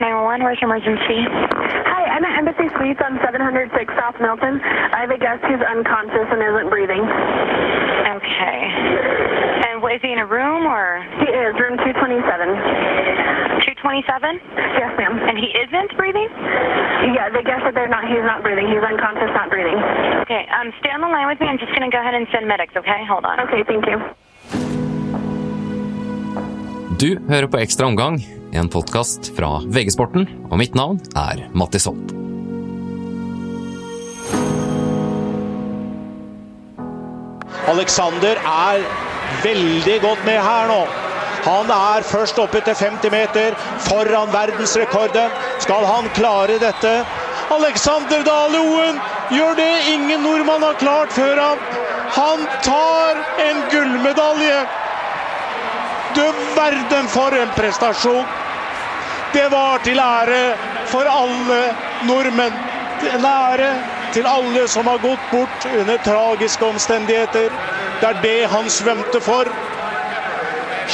911, where's your emergency? Hi, I'm at Embassy Suites on 706 South Milton. I have a guest who's unconscious and isn't breathing. Okay. And what, is he in a room or He is, room 227. 227? Yes, ma'am. And he isn't breathing? Yeah, the guest that they're not, he's not breathing. He's unconscious, not breathing. Okay, um, stay on the line with me. I'm just going to go ahead and send medics, okay? Hold on. Okay, thank you. Du hører på Ekstra omgang, en podkast fra VG-sporten, og mitt navn er Mattis Holt. Alexander er veldig godt med her nå. Han er først oppe til 50 meter, foran verdensrekorden. Skal han klare dette? Alexander Dale Oen gjør det ingen nordmann har klart før ham. Han tar en gullmedalje. Du verden for en prestasjon! Det var til ære for alle nordmenn. En ære til alle som har gått bort under tragiske omstendigheter. Det er det han svømte for.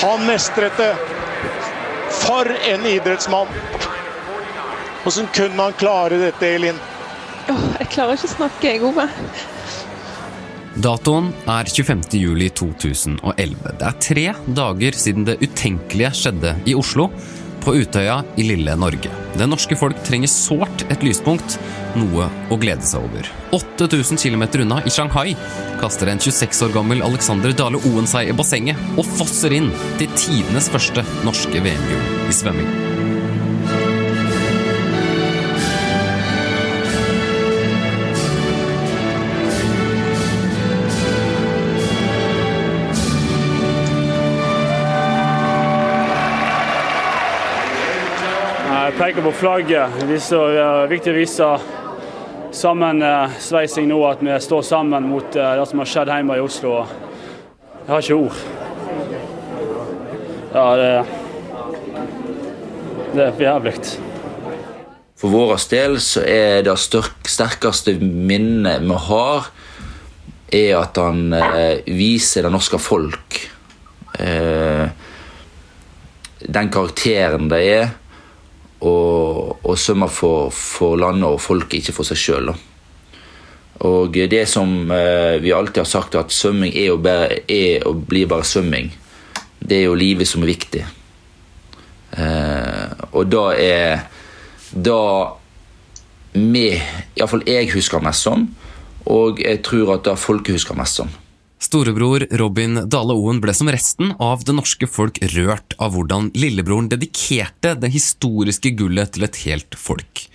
Han mestret det. For en idrettsmann! Hvordan kunne han klare dette, Elin? Oh, jeg klarer ikke å snakke, jeg, Ove. Datoen er 25. juli 2011. Det er tre dager siden det utenkelige skjedde i Oslo, på Utøya i lille Norge. Det norske folk trenger sårt et lyspunkt, noe å glede seg over. 8000 km unna, i Shanghai, kaster en 26 år gammel Alexander Dale Oen seg i bassenget og fosser inn til tidenes første norske VM-gull i svømming. Peker på flagget. Det er viktig å vise sammensveising nå, at vi står sammen mot eh, det som har skjedd hjemme i Oslo. Jeg har ikke ord. Ja, det, det er jævlig. For vår del så er det sterkeste minnet vi har, er at han eh, viser det norske folk eh, den karakteren det er, og, og svømme for, for landet og folket, ikke for seg sjøl. Og det som eh, vi alltid har sagt, at svømming er, bare, er og blir bare svømming. Det er jo livet som er viktig. Eh, og da er da vi, iallfall jeg husker mest som, og jeg tror at da folket husker mest som. Storebror Robin Dale Oen ble som resten av det norske folk rørt av hvordan lillebroren dedikerte det historiske gullet til et helt folk.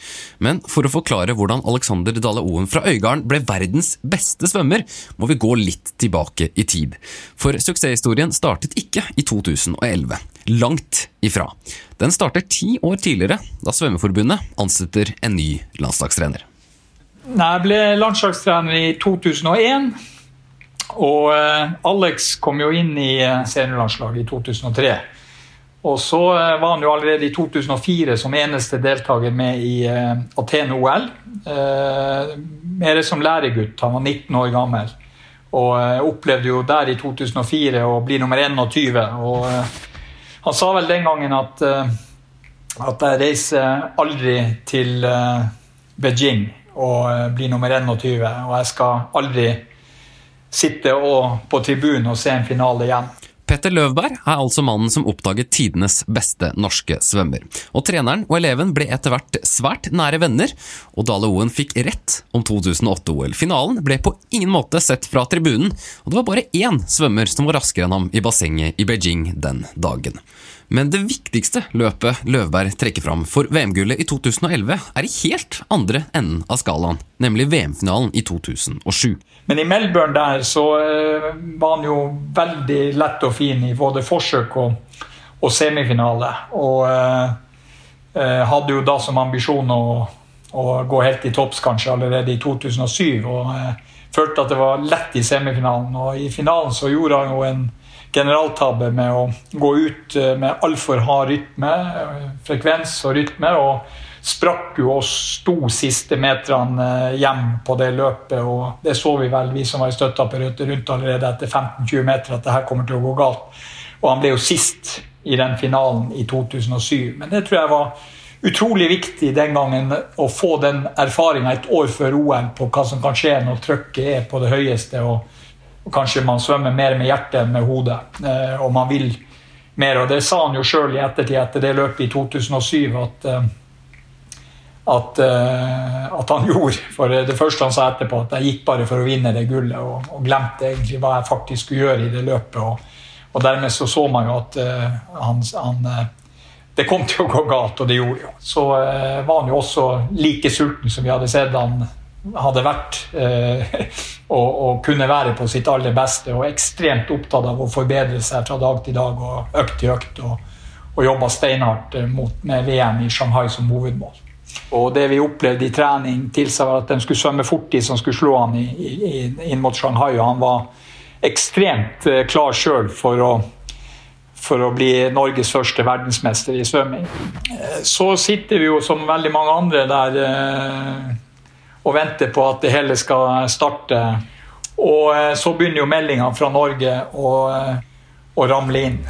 Men for å forklare hvordan Alexander Dale Oen fra Øygarden ble verdens beste svømmer, må vi gå litt tilbake i tid. For suksesshistorien startet ikke i 2011. Langt ifra. Den starter ti år tidligere, da Svømmeforbundet ansetter en ny landslagstrener. Jeg ble landslagstrener i 2001. Og eh, Alex kom jo inn i eh, seniorlandslaget i 2003. Og så eh, var han jo allerede i 2004 som eneste deltaker med i Aten-OL. Eh, mer som læregutt. Han var 19 år gammel. Og opplevde jo der i 2004 å bli nummer 21. Og han sa vel den gangen at, at jeg reiser aldri til Beijing og blir nummer 21, og jeg skal aldri sitte på tribunen og se en finale igjen. Petter Løvberg er altså mannen som oppdaget tidenes beste norske svømmer. Og treneren og eleven ble etter hvert svært nære venner, og Dale Oen fikk rett om 2008-OL. Finalen ble på ingen måte sett fra tribunen, og det var bare én svømmer som var raskere enn ham i bassenget i Beijing den dagen. Men det viktigste løpet Løvberg trekker fram for VM-gullet i 2011, er i helt andre enden av skalaen, nemlig VM-finalen i 2007. Men i Melbourne der så eh, var han jo veldig lett og fin i både forsøk og, og semifinale. Og eh, eh, hadde jo da som ambisjon å, å gå helt i topps kanskje allerede i 2007. Og eh, følte at det var lett i semifinalen. Og i finalen så gjorde han jo en generaltabbe med å gå ut eh, med altfor hard rytme, eh, frekvens og rytme. og sprakk jo og sto siste meterne eh, hjem på det løpet. og Det så vi vel, vi som var i støtteapparatet rundt allerede etter 15-20 meter, at det her kommer til å gå galt. Og han ble jo sist i den finalen i 2007. Men det tror jeg var utrolig viktig den gangen å få den erfaringa et år før OL på hva som kan skje når trykket er på det høyeste, og, og kanskje man svømmer mer med hjertet enn med hodet. Eh, og man vil mer. Og det sa han jo sjøl i ettertid etter det løpet i 2007 at eh, at, uh, at, han gjorde. For det første han sa etterpå, at jeg gikk bare for å vinne det gullet og, og glemte egentlig hva jeg faktisk skulle gjøre i det løpet. Og, og dermed så, så man jo at han, han Det kom til å gå galt, og det gjorde jo. Så var han jo også like sulten som vi hadde sett han hadde vært. og, og, kunne være på sitt aller beste, og ekstremt opptatt av å forbedre seg fra dag til dag og økt til økt. Og, og jobba steinhardt mot, med VM i Shanghai som hovedmål. Og det vi opplevde i trening, tilsa at de skulle svømme fort de som skulle slå han i, i, inn mot Shanghai. Og han var ekstremt eh, klar sjøl for for å bli Norges første verdensmester i svømming. Eh, så sitter vi jo som veldig mange andre der eh, og venter på at det hele skal starte. Og så begynner jo meldingene fra Norge å, å ramle inn.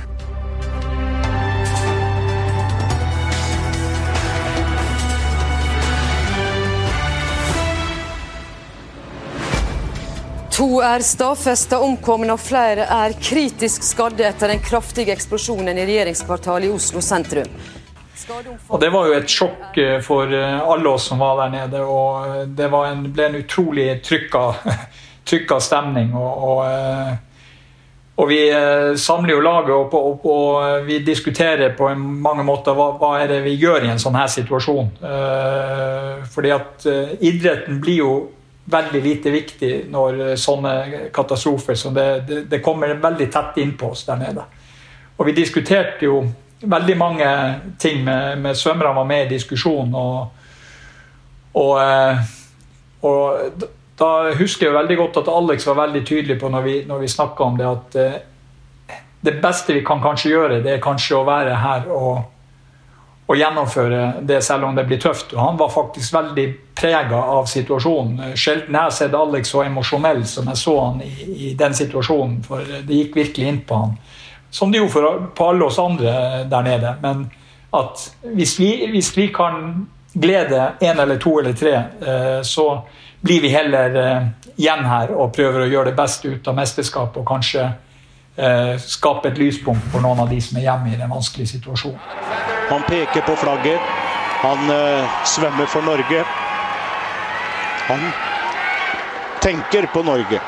To er stadfesta omkomne og flere er kritisk skadde etter den kraftige eksplosjonen i regjeringskvartalet i Oslo sentrum. Og Det var jo et sjokk eh, for eh, alle oss som var der nede. og eh, Det en, ble en utrolig trykka, trykka stemning. og, og og vi samler jo laget opp, og, og, vi diskuterer på mange måter hva, hva, er det vi gjør i en sånn her situasjon. fordi at idretten blir jo veldig lite viktig når sånne katastrofer så det, det, det, kommer veldig tett innpå oss der nede. Og vi diskuterte jo veldig mange ting med, med svømmerne var med i diskusjonen. Og, og, eh, og, da husker jeg veldig godt at Alex var veldig tydelig på når vi, når vi snakka om det, at eh, det beste vi kan kanskje gjøre, det er kanskje å være her og og gjennomføre det selv om det blir tøft. Og han var faktisk veldig prega av situasjonen. Sjelden jeg har sett Alex så emosjonell som jeg så han i, i, den situasjonen. For det gikk virkelig inn på han. Som det gjorde for, på alle oss andre der nede. Men at hvis vi, hvis vi kan glede én eller to eller tre, eh, så blir vi heller eh, igjen her og prøver å gjøre det beste ut av mesterskapet og kanskje eh, skape et lyspunkt for noen av de som er hjemme i den vanskelige situasjonen. Han peker på flagget. Han svømmer for Norge. Han tenker på Norge.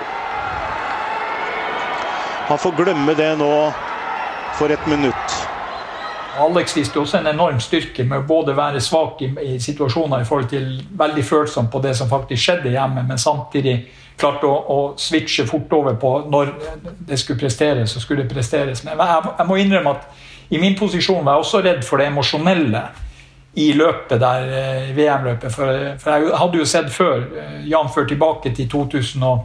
Han får glemme det nå for et minutt. Alex viste også en enorm styrke med å både være svak i, i, situasjoner i forhold til veldig følsom på det som faktisk skjedde hjemme, men samtidig klarte å, å switche fort over på når det skulle presteres, så skulle det presteres. Men jeg, jeg må innrømme at i min posisjon var jeg også redd for det emosjonelle i løpet der, eh, VM-løpet. For, for, jeg hadde jo sett før, eh, tilbake til tilbake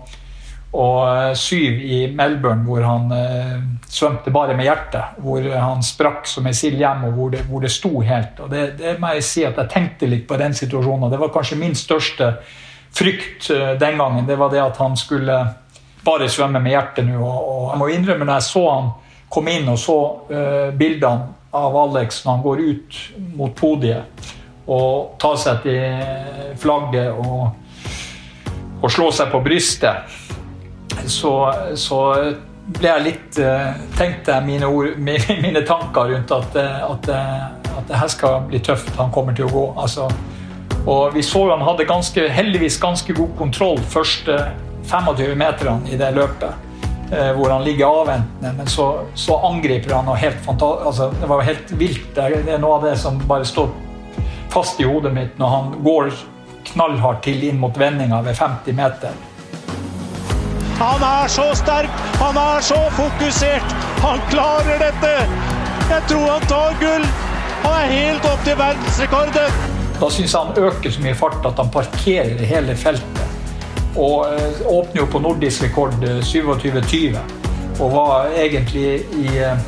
til 2007 i Melbourne, hvor han eh, svømte bare med hjertet. Hvor han sprakk som ei sild hjem, og hvor det, hvor det sto helt. Og det, det, må jeg si at jeg tenkte litt på den situasjonen. Det var kanskje min største frykt eh, den gangen. Det var det at han skulle bare svømme med hjertet nå. Og, og jeg må innrømme, når jeg så han kom inn og så eh, bildene av Alex når han går ut mot podiet og tar seg til flagget og, og slår seg på brystet, så, så ble jeg litt uh, Tenkte jeg mine, mine, tanker rundt at, at, at, det her skal bli tøft. Han kommer til å gå. Altså, og vi så han hadde ganske, heldigvis ganske god kontroll første 25 meterne i det løpet. Eh, hvor han ligger avventende, men så, så angriper han og helt altså, Det var helt vilt. Det er noe av det som bare står fast i hodet mitt når han går knallhardt til inn mot vendinga ved 50 meter. Han er så sterk, han er så fokusert. Han klarer dette! Jeg tror han tar gull! Han er helt opp til verdensrekorden! Da syns jeg han øker så mye fart at han parkerer hele feltet. Og eh, åpner jo på nordisk rekord 27-20 eh, og var egentlig i eh,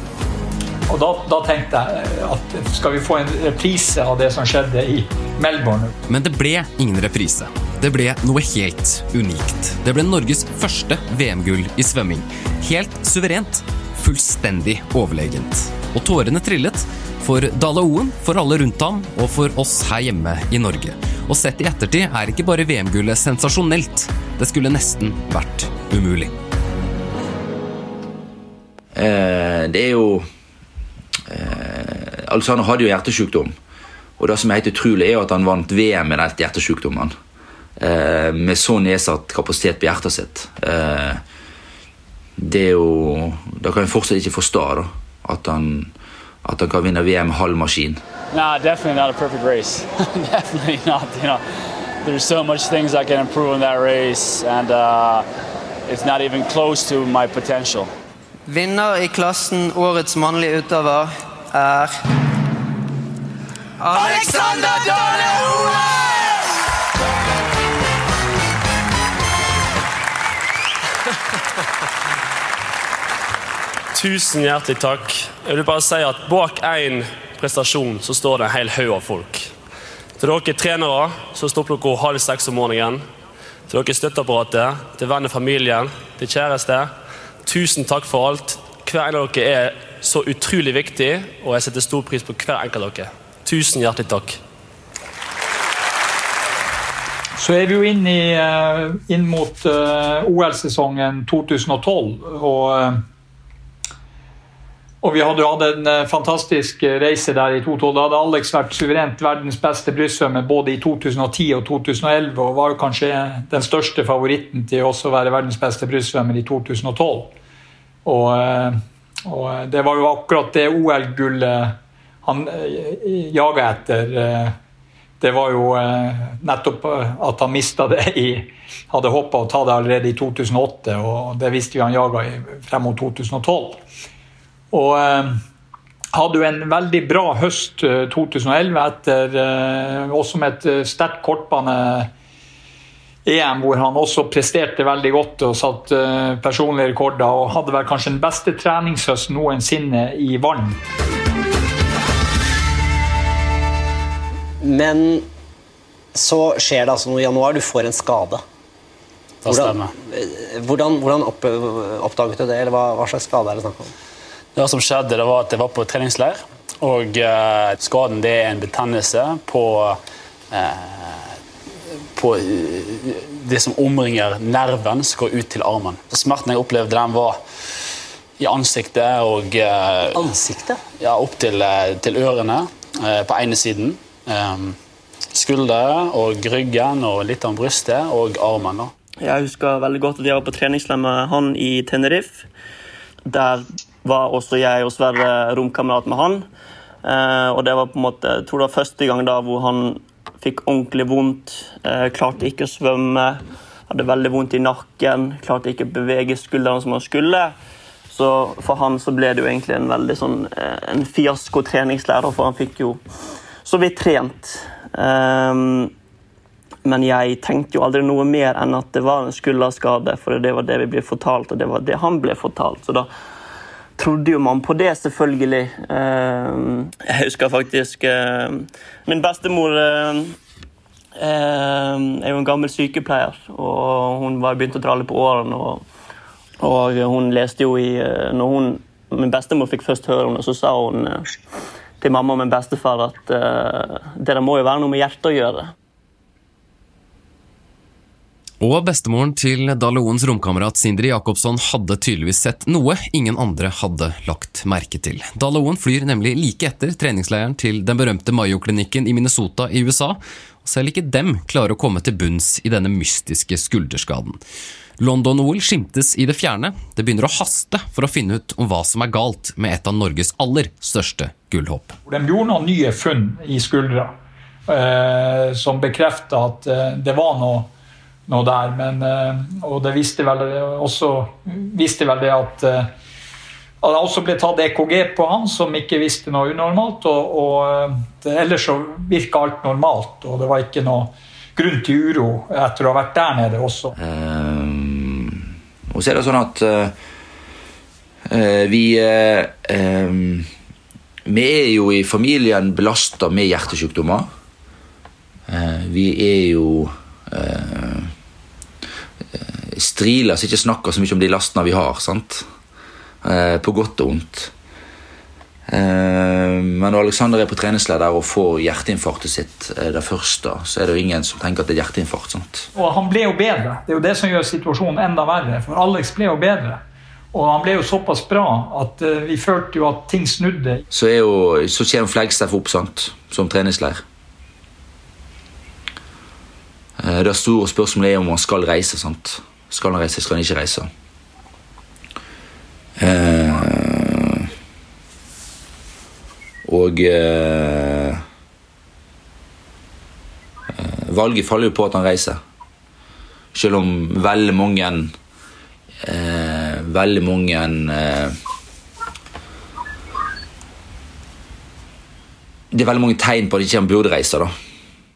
og da, da, tenkte jeg at skal vi få en reprise av det som skjedde i Melbourne? Men det ble ingen reprise. Det ble noe helt unikt. Det ble Norges første VM-gull i svømming. Helt suverent. Fullstendig overlegent. Og tårene trillet For Dale Oen, for alle rundt ham og for oss her hjemme i Norge. Og sett i ettertid er ikke bare VM-gullet sensasjonelt, det skulle nesten vært umulig. Eh, det er jo eh, han hadde jo hjertesykdom. Og det som er helt utrolig, er jo at han vant VM med den hjertesykdommen. Eh, med så nedsatt kapasitet på hjertet sitt. Eh, det er jo Da kan jeg fortsatt ikke forstå da, at han, at han kan vinne VM halv maskin. Nah, definitely not a perfect race. definitely not. You know, there's so much things I can improve in that race, and uh, it's not even close to my potential. Vinner i klassen Årets mannlige utøver er Alexander Dale Tusen hjertelig takk. Jeg vil bare si at Bak én prestasjon så står det en hel haug av folk. Til dere trenere så står dere halv seks om morgenen. Til dere støtteapparatet, til venner og familien, til kjæreste. Tusen takk for alt. Hver en av dere er så utrolig viktig, og jeg setter stor pris på hver enkelt av dere. Tusen hjertelig takk. Så er vi jo inn, i, eh, inn mot eh, OL-sesongen 2012. Og, eh, og vi hadde jo hatt en eh, fantastisk reise der i 2012. Da hadde Alex vært suverent verdens beste brystsvømmer både i 2010 og 2011, og var jo kanskje den største favoritten til også å være verdens beste brystsvømmer i 2012. Og, eh, og det var jo akkurat det OL-gullet han eh, jaga etter. eh, det var jo eh, nettopp eh, at han mista det i Hadde håpa å ta det allerede i 2008, og det visste vi han jaga frem mot 2012. Og eh, hadde jo en veldig bra høst eh, 2011 etter eh, også med et eh, sterkt kortbane-EM, hvor han også presterte veldig godt og satt eh, personlige rekorder, og hadde vel kanskje den beste treningshøsten noensinne i vann. Men så skjer det altså noe i januar. Du får en skade. Hvordan, eh, Hvordan, hvordan opp, oppdaget du det, eller hva, hva slags skade er det snakk om? Det som skjedde, det var at jeg var på treningsleir, og eh, skaden det er en betennelse på, eh, på eh, det som omringer nerven som går ut til armen. Så smerten jeg opplevde, den var i ansiktet og eh, Ansiktet? Ja, opp til, eh, til ørene eh, på ene siden. Eh, skuldre og ryggen og litt av brystet og armen. da. Jeg husker veldig godt at jeg var på treningsleir med han i Tenerife. Der var også jeg og Sverre romkamerat med han. Eh, og det var på en måte, jeg tror det var første gang da hvor han fikk ordentlig vondt. Eh, klarte ikke å svømme. Hadde veldig vondt i nakken. Klarte ikke å bevege skuldrene som han skulle. Så for han så ble det jo egentlig en veldig sånn eh, en fiasko treningslærer, for han fikk jo så vidt trent. Um, men jeg tenkte jo aldri noe mer enn at det var en skulderskade, for det var det vi ble fortalt, og det var det han ble fortalt. Så da trodde jo man på det, selvfølgelig. Ehm, Jeg husker faktisk eh, Min bestemor eh, eh, er jo en gammel sykepleier, og hun var begynt å litt på årene. Og, og hun leste jo i eh, når hun, Min bestemor fikk først høre det, så sa hun eh, til mamma og min bestefar at eh, det må jo være noe med hjertet å gjøre. Og bestemoren til Daleoens romkamerat Sindri Jacobsson hadde tydeligvis sett noe ingen andre hadde lagt merke til. Daleoen flyr nemlig like etter treningsleiren til den berømte Mayo-klinikken i Minnesota i USA, og selv ikke dem klarer å komme til bunns i denne mystiske skulderskaden. London-OL skimtes i det fjerne. Det begynner å haste for å finne ut om hva som er galt med et av Norges aller største gullhopp. De gjorde noen nye funn i skuldra eh, som bekrefta at eh, det var noe, noe der. Men, eh, og det visste vel også viste vel det at eh, at det også ble tatt EKG på han, som ikke visste noe unormalt. Og, og eh, ellers så virka alt normalt, og det var ikke noe grunn til uro etter å ha vært der nede også. Um, og så er det sånn at eh, vi uh, um, Vi er jo i familien belasta med hjertesykdommer. Uh, vi er jo eh, striler som ikke snakker så mye om de lastene vi har. sant? Eh, på godt og vondt. Eh, Men når Alexander er på treningsleir der og får hjerteinfarktet sitt eh, det første, så er det jo ingen som tenker at det er hjerteinfarkt. sant? Og han ble jo bedre. Det er jo det som gjør situasjonen enda verre. For Alex ble jo bedre. Og han ble jo såpass bra at eh, vi følte jo at ting snudde. Så, er jo, så kommer Flagstaff opp sant? som treningsleir. Eh, Det store spørsmålet er om han skal reise. sant? Skal han reise, skal han ikke reise? Eh, og eh, eh, Valget faller jo på at han reiser. Selv om veldig mange eh, Veldig mange eh, Det er veldig mange tegn på at ikke han burde reise. da.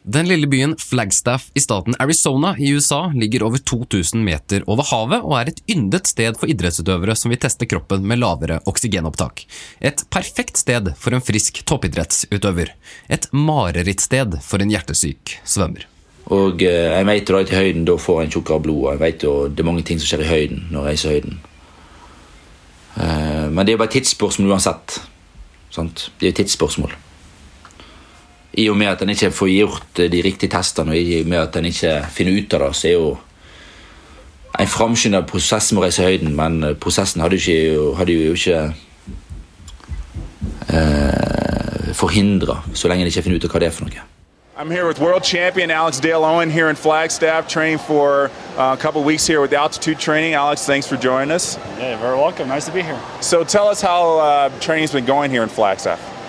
Den lille byen Flagstaff i staten Arizona i USA ligger over 2000 meter over havet og er et yndet sted for idrettsutøvere som vil teste kroppen med lavere oksygenopptak. Et perfekt sted for en frisk toppidrettsutøver. Et marerittsted for en hjertesyk svømmer. Og eh, jeg vet at i høyden da får en tjukkere blod. og Jeg vet jo det er mange ting som skjer i høyden når jeg reiser i høyden. Eh, men det er jo bare tidsspørsmål uansett. Sant? Det er jo tidsspørsmål. I og med at en ikke får gjort eh, de riktige testene, og i og med at en ikke finner ut av det, så er jo en framskynda prosess med å reise i høyden, men eh, prosessen hadde jo ikke, hadde jo ikke eh, forhindra, så lenge en ikke finner ut av hva det er for noe. I'm here with world champion Alex Dale Owen here in Flagstaff, training for uh, a couple weeks here with altitude training. Alex, thanks for joining us. Yeah, very welcome. Nice to be here. So tell us how uh, training's been going here in Flagstaff.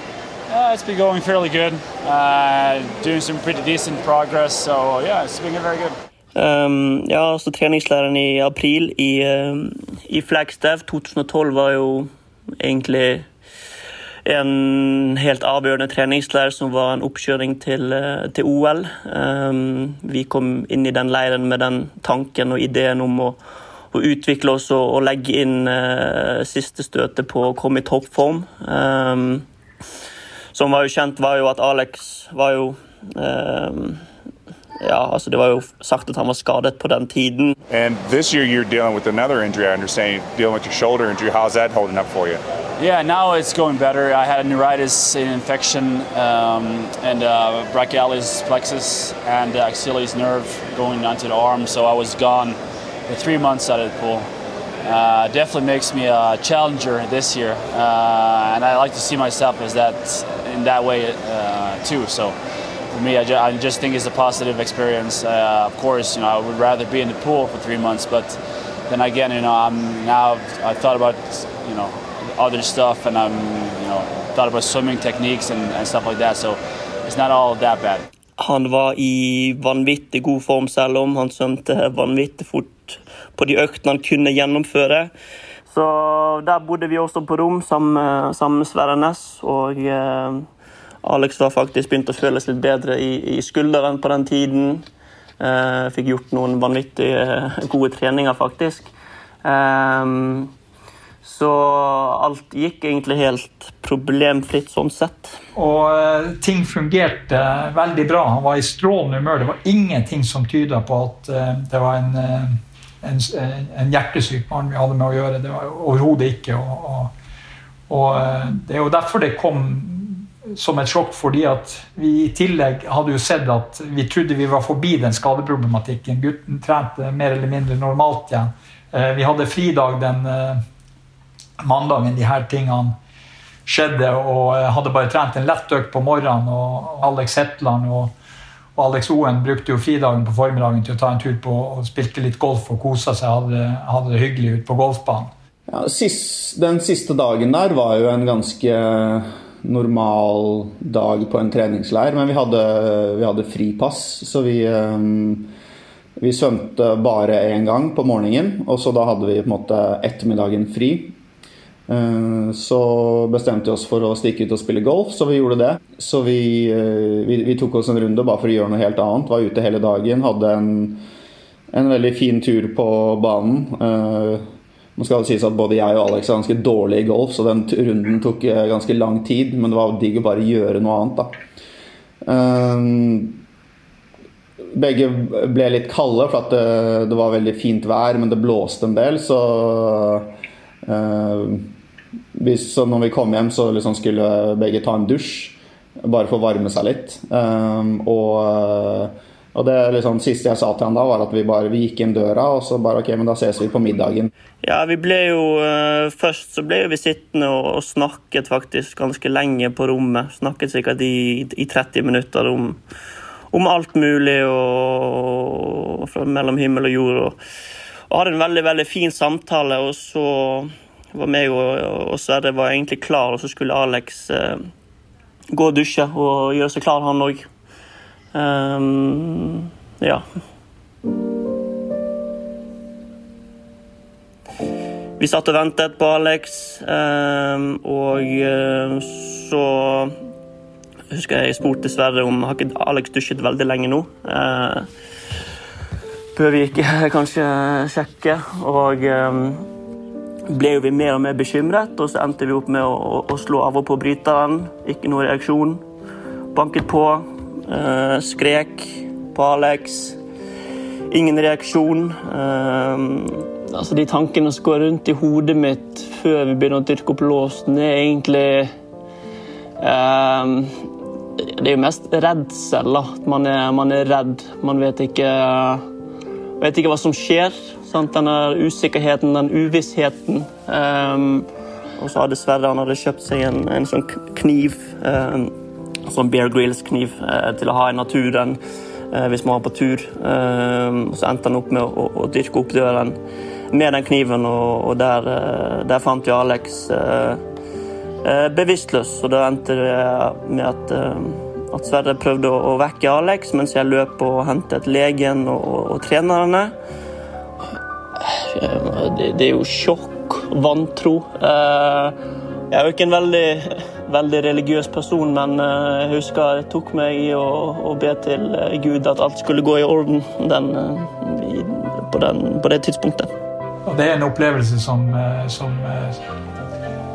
Uh, it's been going fairly good. Uh, doing some pretty decent progress. So yeah, it's been very good. Um, ja, så treningslæren i april i, um, i Flagstaff 2012 var jo egentlig en helt avgjørende treningsleir som var en oppkjøring til, eh, til OL. Um, vi kom inn i den leiren med den tanken og ideen om å, å utvikle oss og, og legge inn uh, siste støtet på å komme i toppform. Um, som var jo kjent, var jo at Alex var jo um, Ja, altså det var jo sagt at han var skadet på den tiden. And this year you're dealing with another injury, I understand. You're dealing with your shoulder injury. How's that holding up for you? Yeah, now it's going better. I had a neuritis infection um, and uh, brachialis plexus and Achilles nerve going onto the arm, so I was gone for three months out of the pool. Uh, definitely makes me a challenger this year, uh, and I like to see myself as that in that way uh, too. So for me, I, ju- I just think it's a positive experience. Uh, of course, you know, I would rather be in the pool for three months, but then again, you know, I'm now I thought about you know other stuff, and I'm you know thought about swimming techniques and, and stuff like that. So it's not all that bad. Han var i vanvittig god form, selv om han vanvittig fort på de øktene han kunne gjennomføre. Så der bodde vi også på rom sammen med, Sverre Næss. Og eh, Alex var faktisk begynt å føles litt bedre i, i skulderen på den tiden. Eh, fikk gjort noen vanvittig eh, gode treninger, faktisk. Eh, så alt gikk egentlig helt problemfritt sånn sett. Og eh, ting fungerte veldig bra. Han var i strålende humør. Det var ingenting som tyda på at eh, det var en, eh, en, en hjertesyk mann vi hadde med å gjøre. Det var overhodet ikke. Og, og, og det er jo derfor det kom som et sjokk, fordi at vi i tillegg hadde jo sett at vi trodde vi var forbi den skadeproblematikken. Gutten trente mer eller mindre normalt igjen. Eh, Vi hadde fridag den eh, mandagen de her tingene skjedde, og eh, hadde bare trent en lett økt på morgenen. Og Alex Hetland og, og Alex Oen brukte jo fridagen på formiddagen til å ta en tur på og spilte litt golf og kosa seg. Hadde, hadde det hyggelig ute på golfbanen. Ja, sist, den siste dagen der var jo en ganske normal dag på en treningsleir, men vi hadde, vi hadde fripass, så vi, eh, vi svømte bare én gang på morgenen, og så da hadde vi på en måte ettermiddagen fri. Eh, Så bestemte vi oss for å stikke ut og spille golf, så vi gjorde det. Så vi, eh, vi, vi tok oss en runde bare for å gjøre noe helt annet. Var ute hele dagen, hadde en, en veldig fin tur på banen. Eh, Nå skal det sies at både jeg og Alex er ganske dårlige i golf, så den runden tok eh, ganske lang tid, men det var digg å bare gjøre noe annet, da. Eh, begge ble litt kalde, for det, det var veldig fint vær, men det blåste en del, så eh, så når vi kom hjem, så liksom skulle begge ta en dusj. Bare for å varme seg litt. Um, og, og det liksom, siste jeg sa til han da, var at vi bare vi gikk inn døra, og så bare ok, men da ses vi på middagen. Ja, vi ble jo eh, Først så ble vi sittende og, snakket faktisk ganske lenge på rommet. Snakket sikkert i, i 30 minutter om, om alt mulig og, og mellom himmel og jord. Og, og hadde en veldig veldig fin samtale. Og så var meg og, og Sverre var egentlig klar, og så skulle Alex eh, gå og dusje og gjøre seg klar, han òg. Um, ja. Vi satt og ventet på Alex, um, og uh, så husker jeg spurte Sverre om har ikke Alex dusjet veldig lenge nå. Uh, bør vi ikke kanskje sjekke? Og um, ble vi mer og mer bekymret, og så endte vi opp med å, å, å slå av og på bryteren. Ikke noe reaksjon. Banket på. Eh, skrek på Alex. Ingen reaksjon. Eh, altså De tankene som går rundt i hodet mitt før vi begynner å dyrke opp låsen, er egentlig eh, Det er jo mest redsel. da. Man er, man er redd. Man vet ikke, vet ikke hva som skjer. Sant? Denne usikkerheten, den uvissheten. Um, og så hadde Sverre han hadde kjøpt seg en, en sånn kniv. Um, sånn Bear Grills-kniv uh, til å ha i naturen uh, hvis man var på tur. Um, så endte han opp med å, å, dyrke opp døren med den kniven, og, og der, der, fant vi Alex bevisstløs. Og da endte det med at, at Sverre prøvde å, å, vekke Alex mens jeg løp og hentet legen og, og trenerne. Det, det, er jo sjokk, vantro. Jeg er jo ikke en veldig veldig religiøs person, men eh, jeg husker det tok meg i å, å be til eh, Gud at alt skulle gå i orden den, eh, på, den, på, det tidspunktet. Det er en opplevelse som, som,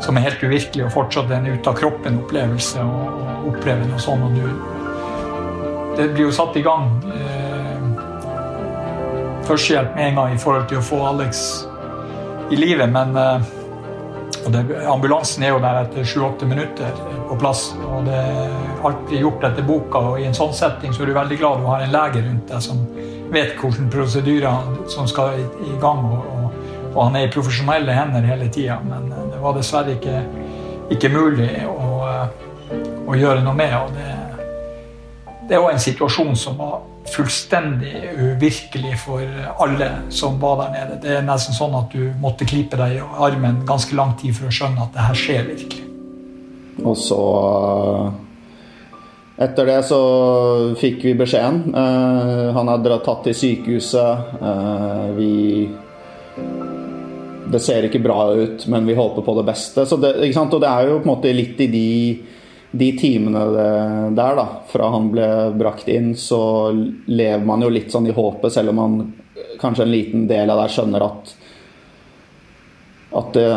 som er helt uvirkelig, og fortsatt en ut av kroppen-opplevelse å oppleve noe sånt. Og du, det blir jo satt i gang eh, førstehjelp med en gang i forhold til å få Alex i live, men eh, det, ambulansen er jo der etter sju-åtte minutter på plass. og det er alltid gjort etter boka. og I en sånn setting så er du veldig glad du har en lege rundt deg som vet hvilke prosedyrer som skal i, i gang. Og, og, og, han er i profesjonelle hender hele tida. Men eh, det var dessverre ikke, ikke mulig å, å, gjøre noe med. og det, det var en situasjon som var fullstendig uvirkelig for alle som var der nede. Det er nesten sånn at du måtte klype deg i armen ganske lang tid for å skjønne at det her skjer virkelig. Og så Etter det så fikk vi beskjeden. Uh, han er tatt til sykehuset. Uh, vi Det ser ikke bra ut, men vi håper på det beste. Det, Og det er jo på en måte litt i de de timene der, da, fra han ble brakt inn, så lever man jo litt sånn i håpet, selv om man kanskje en liten del av deg skjønner at at det,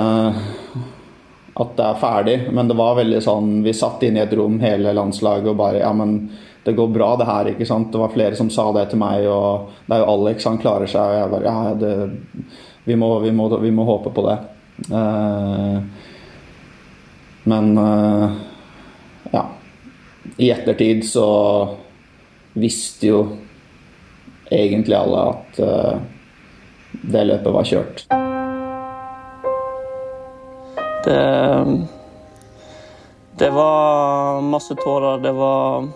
at det er ferdig. Men det var veldig sånn Vi satt inne i et rom, hele landslaget, og bare Ja, men det går bra, det her, ikke sant. Det var flere som sa det til meg, og det er jo Alex, han klarer seg. Og jeg bare Ja, det, vi, må, vi, må, vi må håpe på det. Uh, men ja, i ettertid så visste jo egentlig alle at uh, det løpet var kjørt. Det, det var masse tårer, det var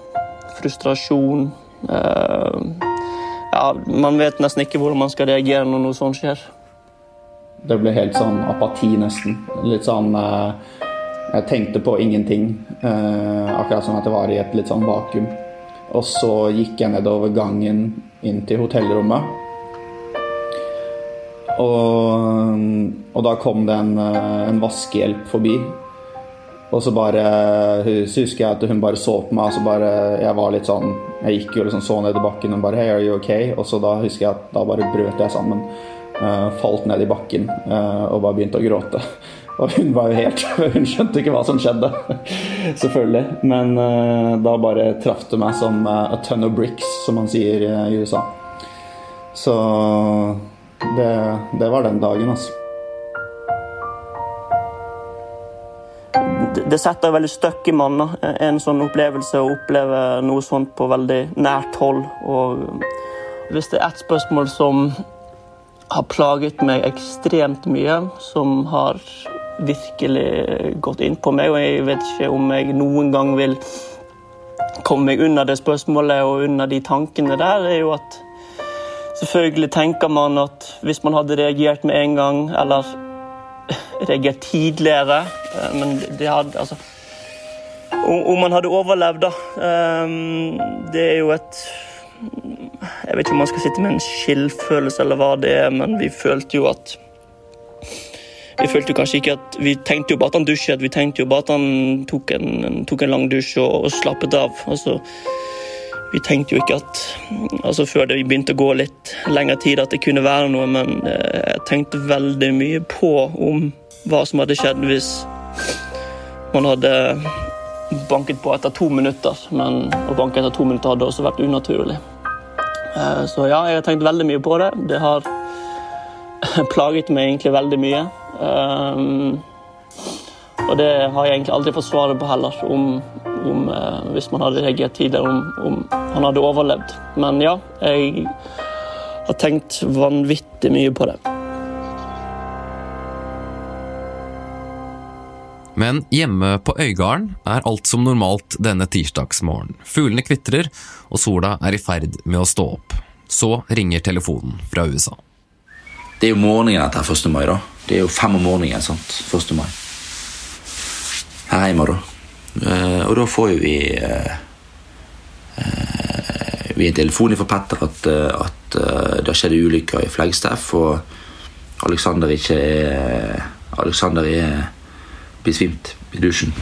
frustrasjon. Uh, ja, man vet nesten ikke hvordan man skal reagere når noe sånt skjer. Det ble helt sånn apati, nesten. Litt sånn uh, jeg tenkte på ingenting. Eh, akkurat som at jeg var i et litt sånn vakuum. Og så gikk jeg nedover gangen inn til hotellrommet. Og, og da kom det en, eh, en, vaskehjelp forbi. Og så bare så husker jeg at hun bare så på meg. og så bare, Jeg var litt sånn, jeg gikk jo liksom så ned i bakken og bare Hey, are you okay? Og så da husker jeg at da bare brøt jeg sammen. Uh, falt ned i bakken uh, og bare begynte å gråte. Og hun var jo helt Hun skjønte ikke hva som skjedde, selvfølgelig. Men uh, da bare traff det meg som uh, a ton of bricks, som man sier uh, i USA. Så det, det, var den dagen, altså. det, setter veldig støkk i mannen. En sånn opplevelse å oppleve noe sånt på veldig nært hold. Og hvis det er ett spørsmål som har plaget meg ekstremt mye, som har virkelig gått inn på meg, og jeg vet ikke om jeg noen gang vil komme meg unna det spørsmålet og unna de tankene der, er jo at selvfølgelig tenker man at hvis man hadde reagert med en gang, eller reagert tidligere eh, Men det hadde altså Om man hadde overlevd, da. eh, Det er jo et Jeg vet ikke om man skal sitte med en skyldfølelse eller hva det er, men vi følte jo at vi følte jo kanskje ikke at, vi tenkte jo bare at han dusjet, vi tenkte jo bare at han tok en, tok en lang dusj og, og slappet av. Altså, vi tenkte jo ikke at altså før det begynte å gå litt lengre tid at det kunne være noe, men eh, jeg tenkte veldig mye på om hva som hadde skjedd hvis man hadde banket på etter to minutter. Men å banke etter to minutter hadde også vært unaturlig. Eh, Så ja, jeg har tenkt veldig mye på det. Det har plaget meg egentlig veldig mye. Um, og det har jeg egentlig aldri fått svaret på heller, om, om eh, hvis man hadde reagert tidligere, om, om han hadde overlevd. Men ja, jeg har tenkt vanvittig mye på det. Men hjemme på Øygarden er alt som normalt denne tirsdagsmorgenen. Fuglene kvitrer, og sola er i ferd med å stå opp. Så ringer telefonen fra USA. Det er jo morgenen etter 1. mai, da. Det er jo fem om morgenen, sant. 1. mai. Her hjemme, da. Og da får jo vi eh, eh, Vi en telefon fra Petter at, eh, at det har skjedd en ulykke i Flagstaff, og Alexander ikke er Alexander er besvimt i dusjen.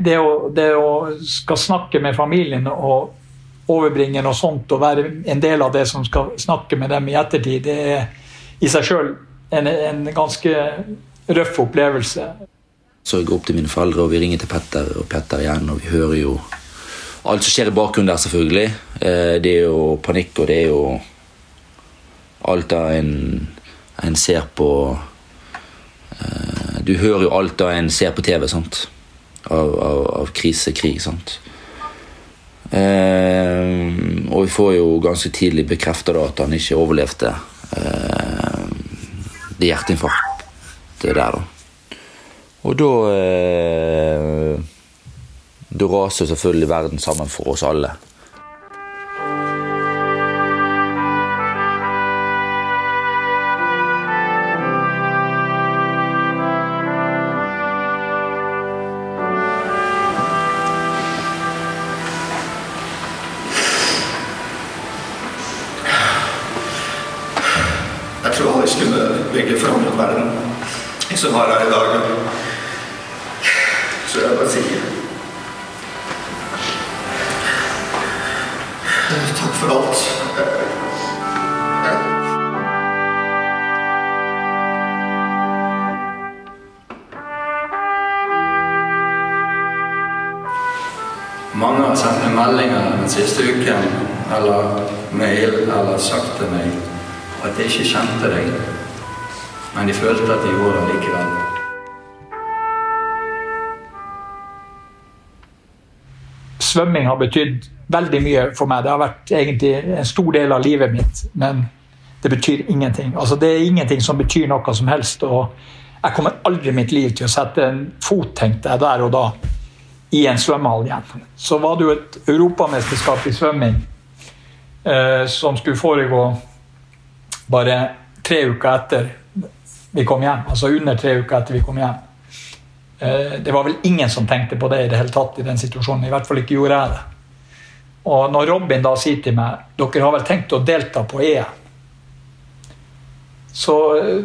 Det å, det å skal snakke med familien og overbringe noe sånt og være en del av det som skal snakke med dem i ettertid, det er i seg sjøl en, en ganske røff opplevelse. Så jeg går opp til mine foreldre, og vi ringer til Petter og Petter igjen, og vi hører jo alt som skjer i bakgrunnen der, selvfølgelig. Eh, Det er jo panikk, og det er jo alt av en, en ser på eh, Du hører jo alt av en ser på TV, sant? Av, av, av krise, krig, sant? Eh, og vi får jo ganske tidlig bekrefta at han ikke overlevde det hjerteinfarktet der, da. Og da eh, Da raser selvfølgelig verden sammen for oss alle. For alt. Mange har sendt meg meldinger den siste uken, eller mail, eller sagt til meg at de ikke kjente deg, men de følte at de gjorde det likevel. Svømming har betydd veldig mye for meg. Det har vært egentlig en stor del av livet mitt, men det betyr ingenting. Altså, det er ingenting som betyr noe som helst. og Jeg kommer aldri i mitt liv til å sette en fot, tenkte jeg der og da, i en svømmehall igjen. Så var det jo et europamesterskap i svømming eh, som skulle foregå bare tre uker etter vi kom hjem. Altså under tre uker etter vi kom hjem. Eh, det var vel ingen som tenkte på det i det hele tatt i den situasjonen. I hvert fall ikke gjorde jeg det. Og når Robin da sier til meg dere har vel tenkt å delta på EM, så eh,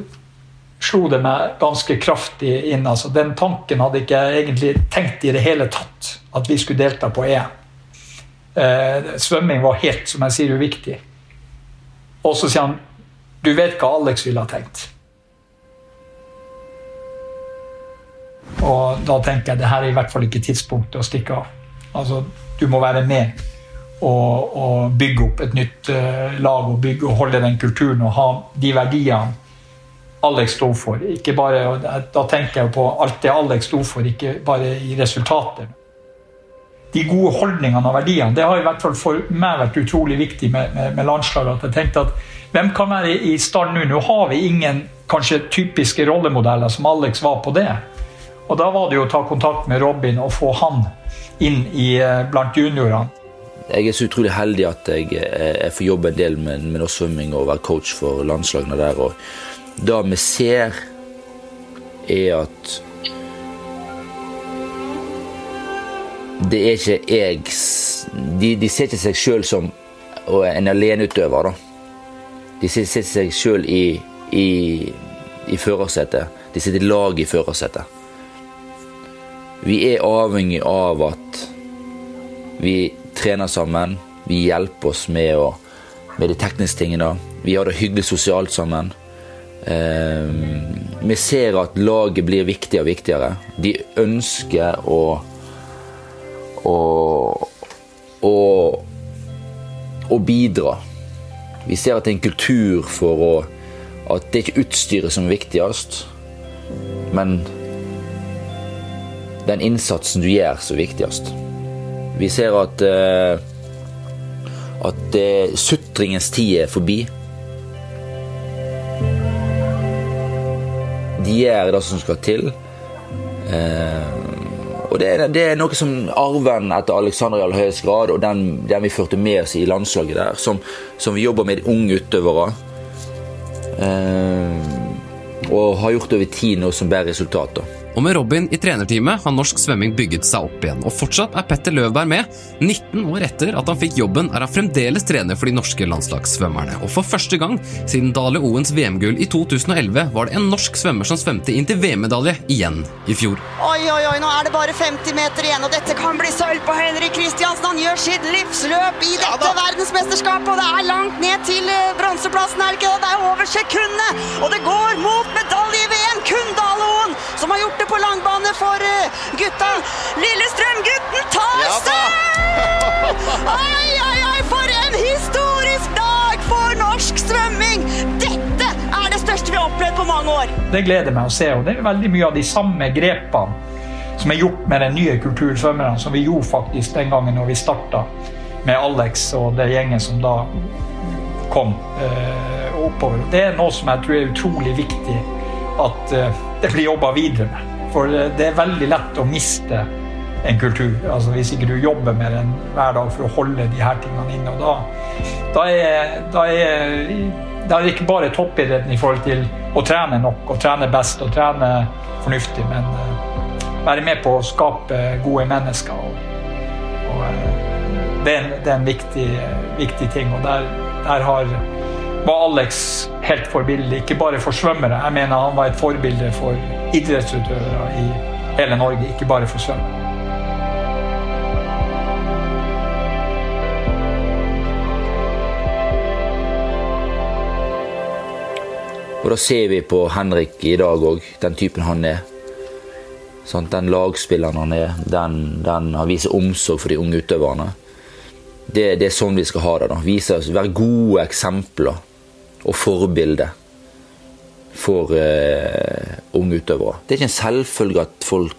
slo det meg ganske kraftig inn. Altså, den tanken hadde ikke jeg egentlig tenkt i det hele tatt, at vi skulle delta på EM. Eh, svømming var helt, som jeg sier, uviktig. Og så sier han du vet hva Alex ville ha tenkt. Og da tenker jeg det her er i hvert fall ikke tidspunktet å stikke av. Altså, du må være med og, og bygge opp et nytt uh, lag og, bygge, og holde den kulturen og ha de verdiene Alex sto for. Ikke bare, og da tenker jeg på alt det Alex sto for, ikke bare i resultater. De gode holdningene og verdiene det har i hvert fall for meg vært utrolig viktig med, med, med landslaget. at jeg tenkte at Hvem kan være i stand nå? Nå har vi ingen kanskje typiske rollemodeller som Alex var på det. Og Da var det jo å ta kontakt med Robin og få han inn i, eh, blant juniorene. Jeg er så utrolig heldig at jeg, eh, jeg får jobbe en del med, med svømming og være coach for landslagene der. Og det vi ser, er at det er ikke jeg De, de ser ikke seg sjøl som en aleneutøver, da. De ser seg sjøl i, i, i førersetet. De sitter i lag i førersetet. Vi er avhengig av at vi trener sammen. Vi hjelper oss med, å, med de tekniske tingene. Vi har det hyggelig sosialt sammen. Eh, vi ser at laget blir viktigere og viktigere. De ønsker å å, å, å bidra. Vi ser at det er en kultur for å At det er ikke utstyret som er viktigst, men den innsatsen du gjør, er viktigst. Vi ser at eh, at eh, sutringens tid er forbi. De gjør det som skal til. Eh, og det er, det er noe som arven etter Alexander i all høyeste grad, og den, den vi førte med oss i landslaget der, som, som vi jobber med unge utøvere. Og har gjort over tid nå som bærer resultater. Og med Robin i trenerteamet har norsk svømming bygget seg opp igjen. Og fortsatt er Petter Løvberg med. 19 år etter at han fikk jobben, er han fremdeles trener for de norske landslagssvømmerne. Og for første gang siden Dale Owens VM-gull i 2011 var det en norsk svømmer som svømte inn til VM-medalje igjen i fjor. Oi, oi, oi, nå er det bare 50 meter igjen, og dette kan bli sølv på Henrik Kristiansen. Han gjør sitt livsløp i dette verdensmesterskapet, og det er langt ned til bronseplassen, er det ikke det? Det er over sekundet, og det går mot medalje i Kundaloen som har gjort det på langbane for eh, gutta. Lillestrøm-gutten tar sølv! Oi, oi, oi, for en historisk dag for norsk svømming! Dette er det største vi har opplevd på mange år. Det gleder meg å se, og det er veldig mye av de samme grepene som er gjort med den nye kultursvømmerne, som vi gjorde faktisk den gangen når vi starta med Alex og det gjengen som da kom eh, oppover. Det er noe som jeg tror er utrolig viktig at eh, det blir jobba videre med. For eh, det er veldig lett å miste en kultur. Altså Hvis ikke du jobber med den hver dag for å holde de her tingene inne. Og da, da, er, da, er, da er det ikke bare toppidretten i forhold til å trene nok og trene best og trene fornuftig, men eh, være med på å skape gode mennesker. Og, og det, er en, det er en viktig, viktig ting. Og der, der har, var Alex helt forbilde, ikke bare for svømmere. Jeg mener han var et forbilde for idrettsutøvere i hele Norge, ikke bare for svømmere. Og da ser vi på Henrik i dag òg, den typen han er. Sånn, Den lagspilleren han er, den, den han viser omsorg for de unge utøverne. Det, det er sånn vi skal ha det. da. Vise oss, Være gode eksempler og forbilde for eh, unge utøvere. Det er ikke en selvfølge at folk,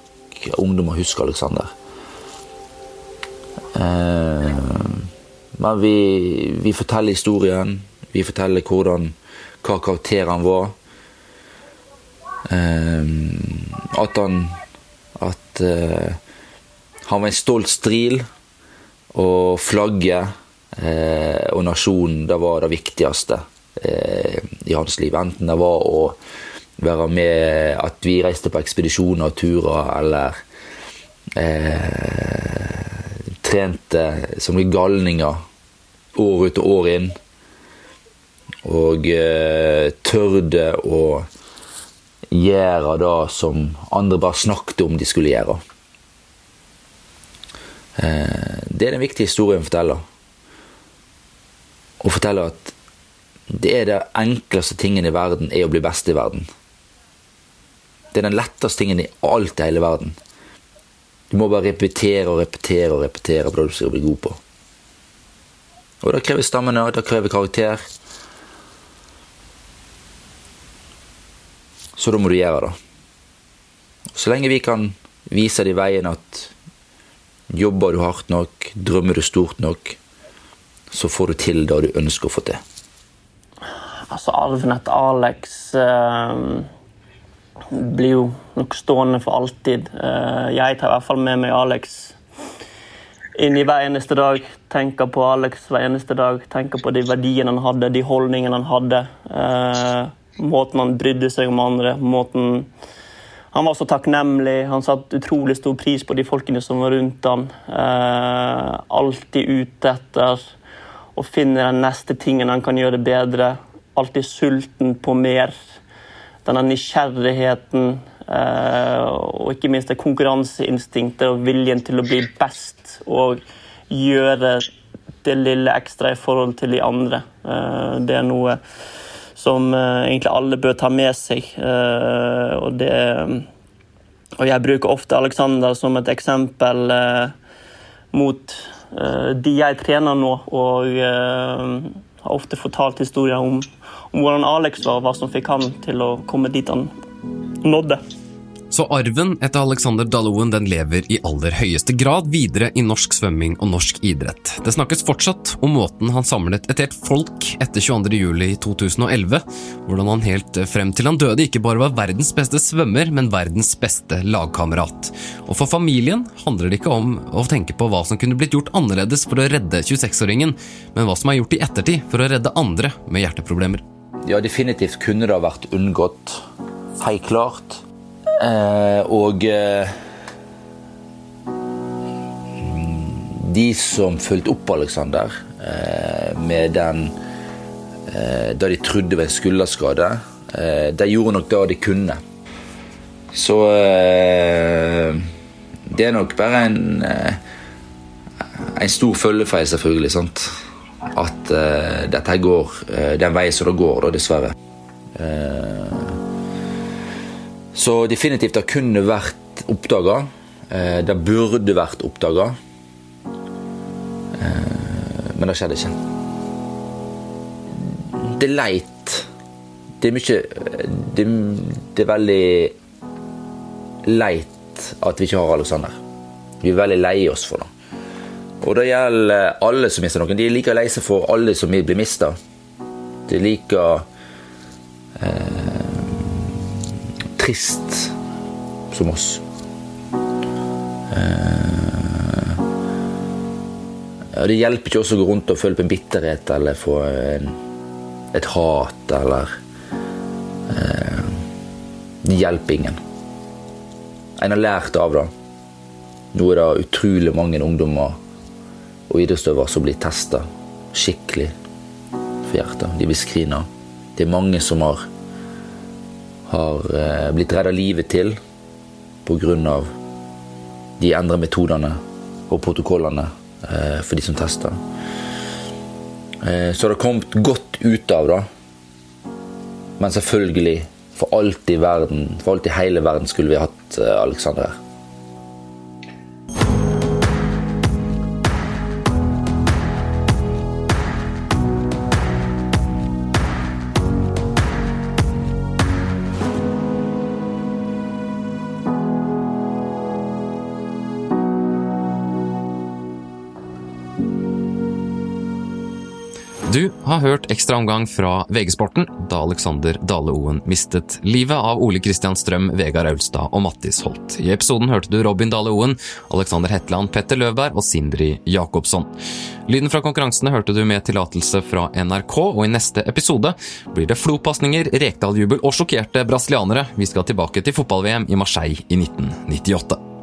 ungdommer husker Alexander. Eh, men vi, vi forteller historien. Vi forteller hvordan, hva karakter han var. Eh, at han At eh, han var en stolt stril. Og flagget eh, og nasjonen, det var det viktigste i hans liv. Enten det var å være med at vi reiste på ekspedisjoner og turer, eller eh, trente som galninger år ut og år inn. Og eh, tørde å gjøre det som andre bare snakket om de skulle gjøre. Eh, det er den viktige historien å fortelle. Å fortelle at det er det enkleste tingen i verden er å bli best i verden. Det er den letteste tingen i alt i hele verden. Du må bare repetere og repetere og repetere det du skal bli god på. Og det krever stamina, det krever karakter. Så da må du gjøre det. Så lenge vi kan vise de veien at jobber du hardt nok, drømmer du stort nok, så får du til det du ønsker å få til. Altså, arven etter Alex eh, blir jo nok stående for alltid. Eh, jeg tar i hvert fall med meg Alex inn i hver eneste dag. Tenker på Alex hver eneste dag. Tenker på de verdiene han hadde, de holdningene han hadde. Eh, måten han brydde seg om andre. måten han var så takknemlig. Han satte utrolig stor pris på de folkene som var rundt ham. Eh, alltid ute etter å finne den neste tingen han kan gjøre bedre alltid sulten på mer. Denne nysgjerrigheten eh, og ikke minst det konkurranseinstinktet og viljen til å bli best og gjøre det lille ekstra i forhold til de andre. Eh, det er noe som eh, egentlig alle bør ta med seg. Og, det, og jeg bruker ofte Alexander som et eksempel mot de jeg trener nå. og har ofte fortalt historier om, om hvordan Alex var, og hva som fikk han til å komme dit han nådde. Så arven etter Alexander Dalloen den lever i aller høyeste grad videre i norsk svømming og norsk idrett. Det snakkes fortsatt om måten han samlet et helt folk etter 22.07.2011, hvordan han helt frem til han døde ikke bare var verdens beste svømmer, men verdens beste lagkamerat. Og for familien handler det ikke om å tenke på hva som kunne blitt gjort annerledes for å redde 26-åringen, men hva som er gjort i ettertid for å redde andre med hjerteproblemer. Ja, definitivt kunne det ha vært unngått. Helt klart. Eh, og eh, De som fulgte opp Alexander eh, med den eh, Da de trodde var en skulderskade, eh, de gjorde nok det de kunne. Så eh, Det er nok bare en en stor følgefeil, selvfølgelig. sant? At dette går den veien som det går, da, dessverre. Så definitivt det kunne vært oppdaga. Det burde vært oppdaga. Men det skjedde ikke. Det er leit. Det er mye Det, det er veldig leit at vi ikke har Alexander. Vi er veldig lei oss for det. Og det gjelder alle som mister noen. De er like lei seg for alle som blir mista. De er like eh, trist som oss. Eh, det hjelper ikke også å gå rundt og føle på en bitterhet eller få en, et hat eller eh, Det hjelper ingen. En har lært av det. Nå er det utrolig mange ungdommer og idrettsutøvere som blir testa skikkelig for hjertet. De blir screena. Det er mange som har har eh, blitt redda livet til pga. de endra metodene og protokollene eh, for de som tester. Eh, så det har kommet godt ut av det. Men selvfølgelig, for alt i verden, for alt i hele verden skulle vi hatt Alexander her. Har hørt ekstraomgang fra VG-sporten da Alexander Dale Oen mistet livet av Ole Kristian Strøm, Vegard Aulstad og Mattis Holt. I episoden hørte du Robin Dale Oen, Alexander Hetland, Petter Løvberg og Sindri Jacobsson. Lyden fra konkurransene hørte du med tillatelse fra NRK, og i neste episode blir det flopasninger, Rekdal-jubel og sjokkerte brasilianere. Vi skal tilbake til fotball-VM i Marseille i 1998.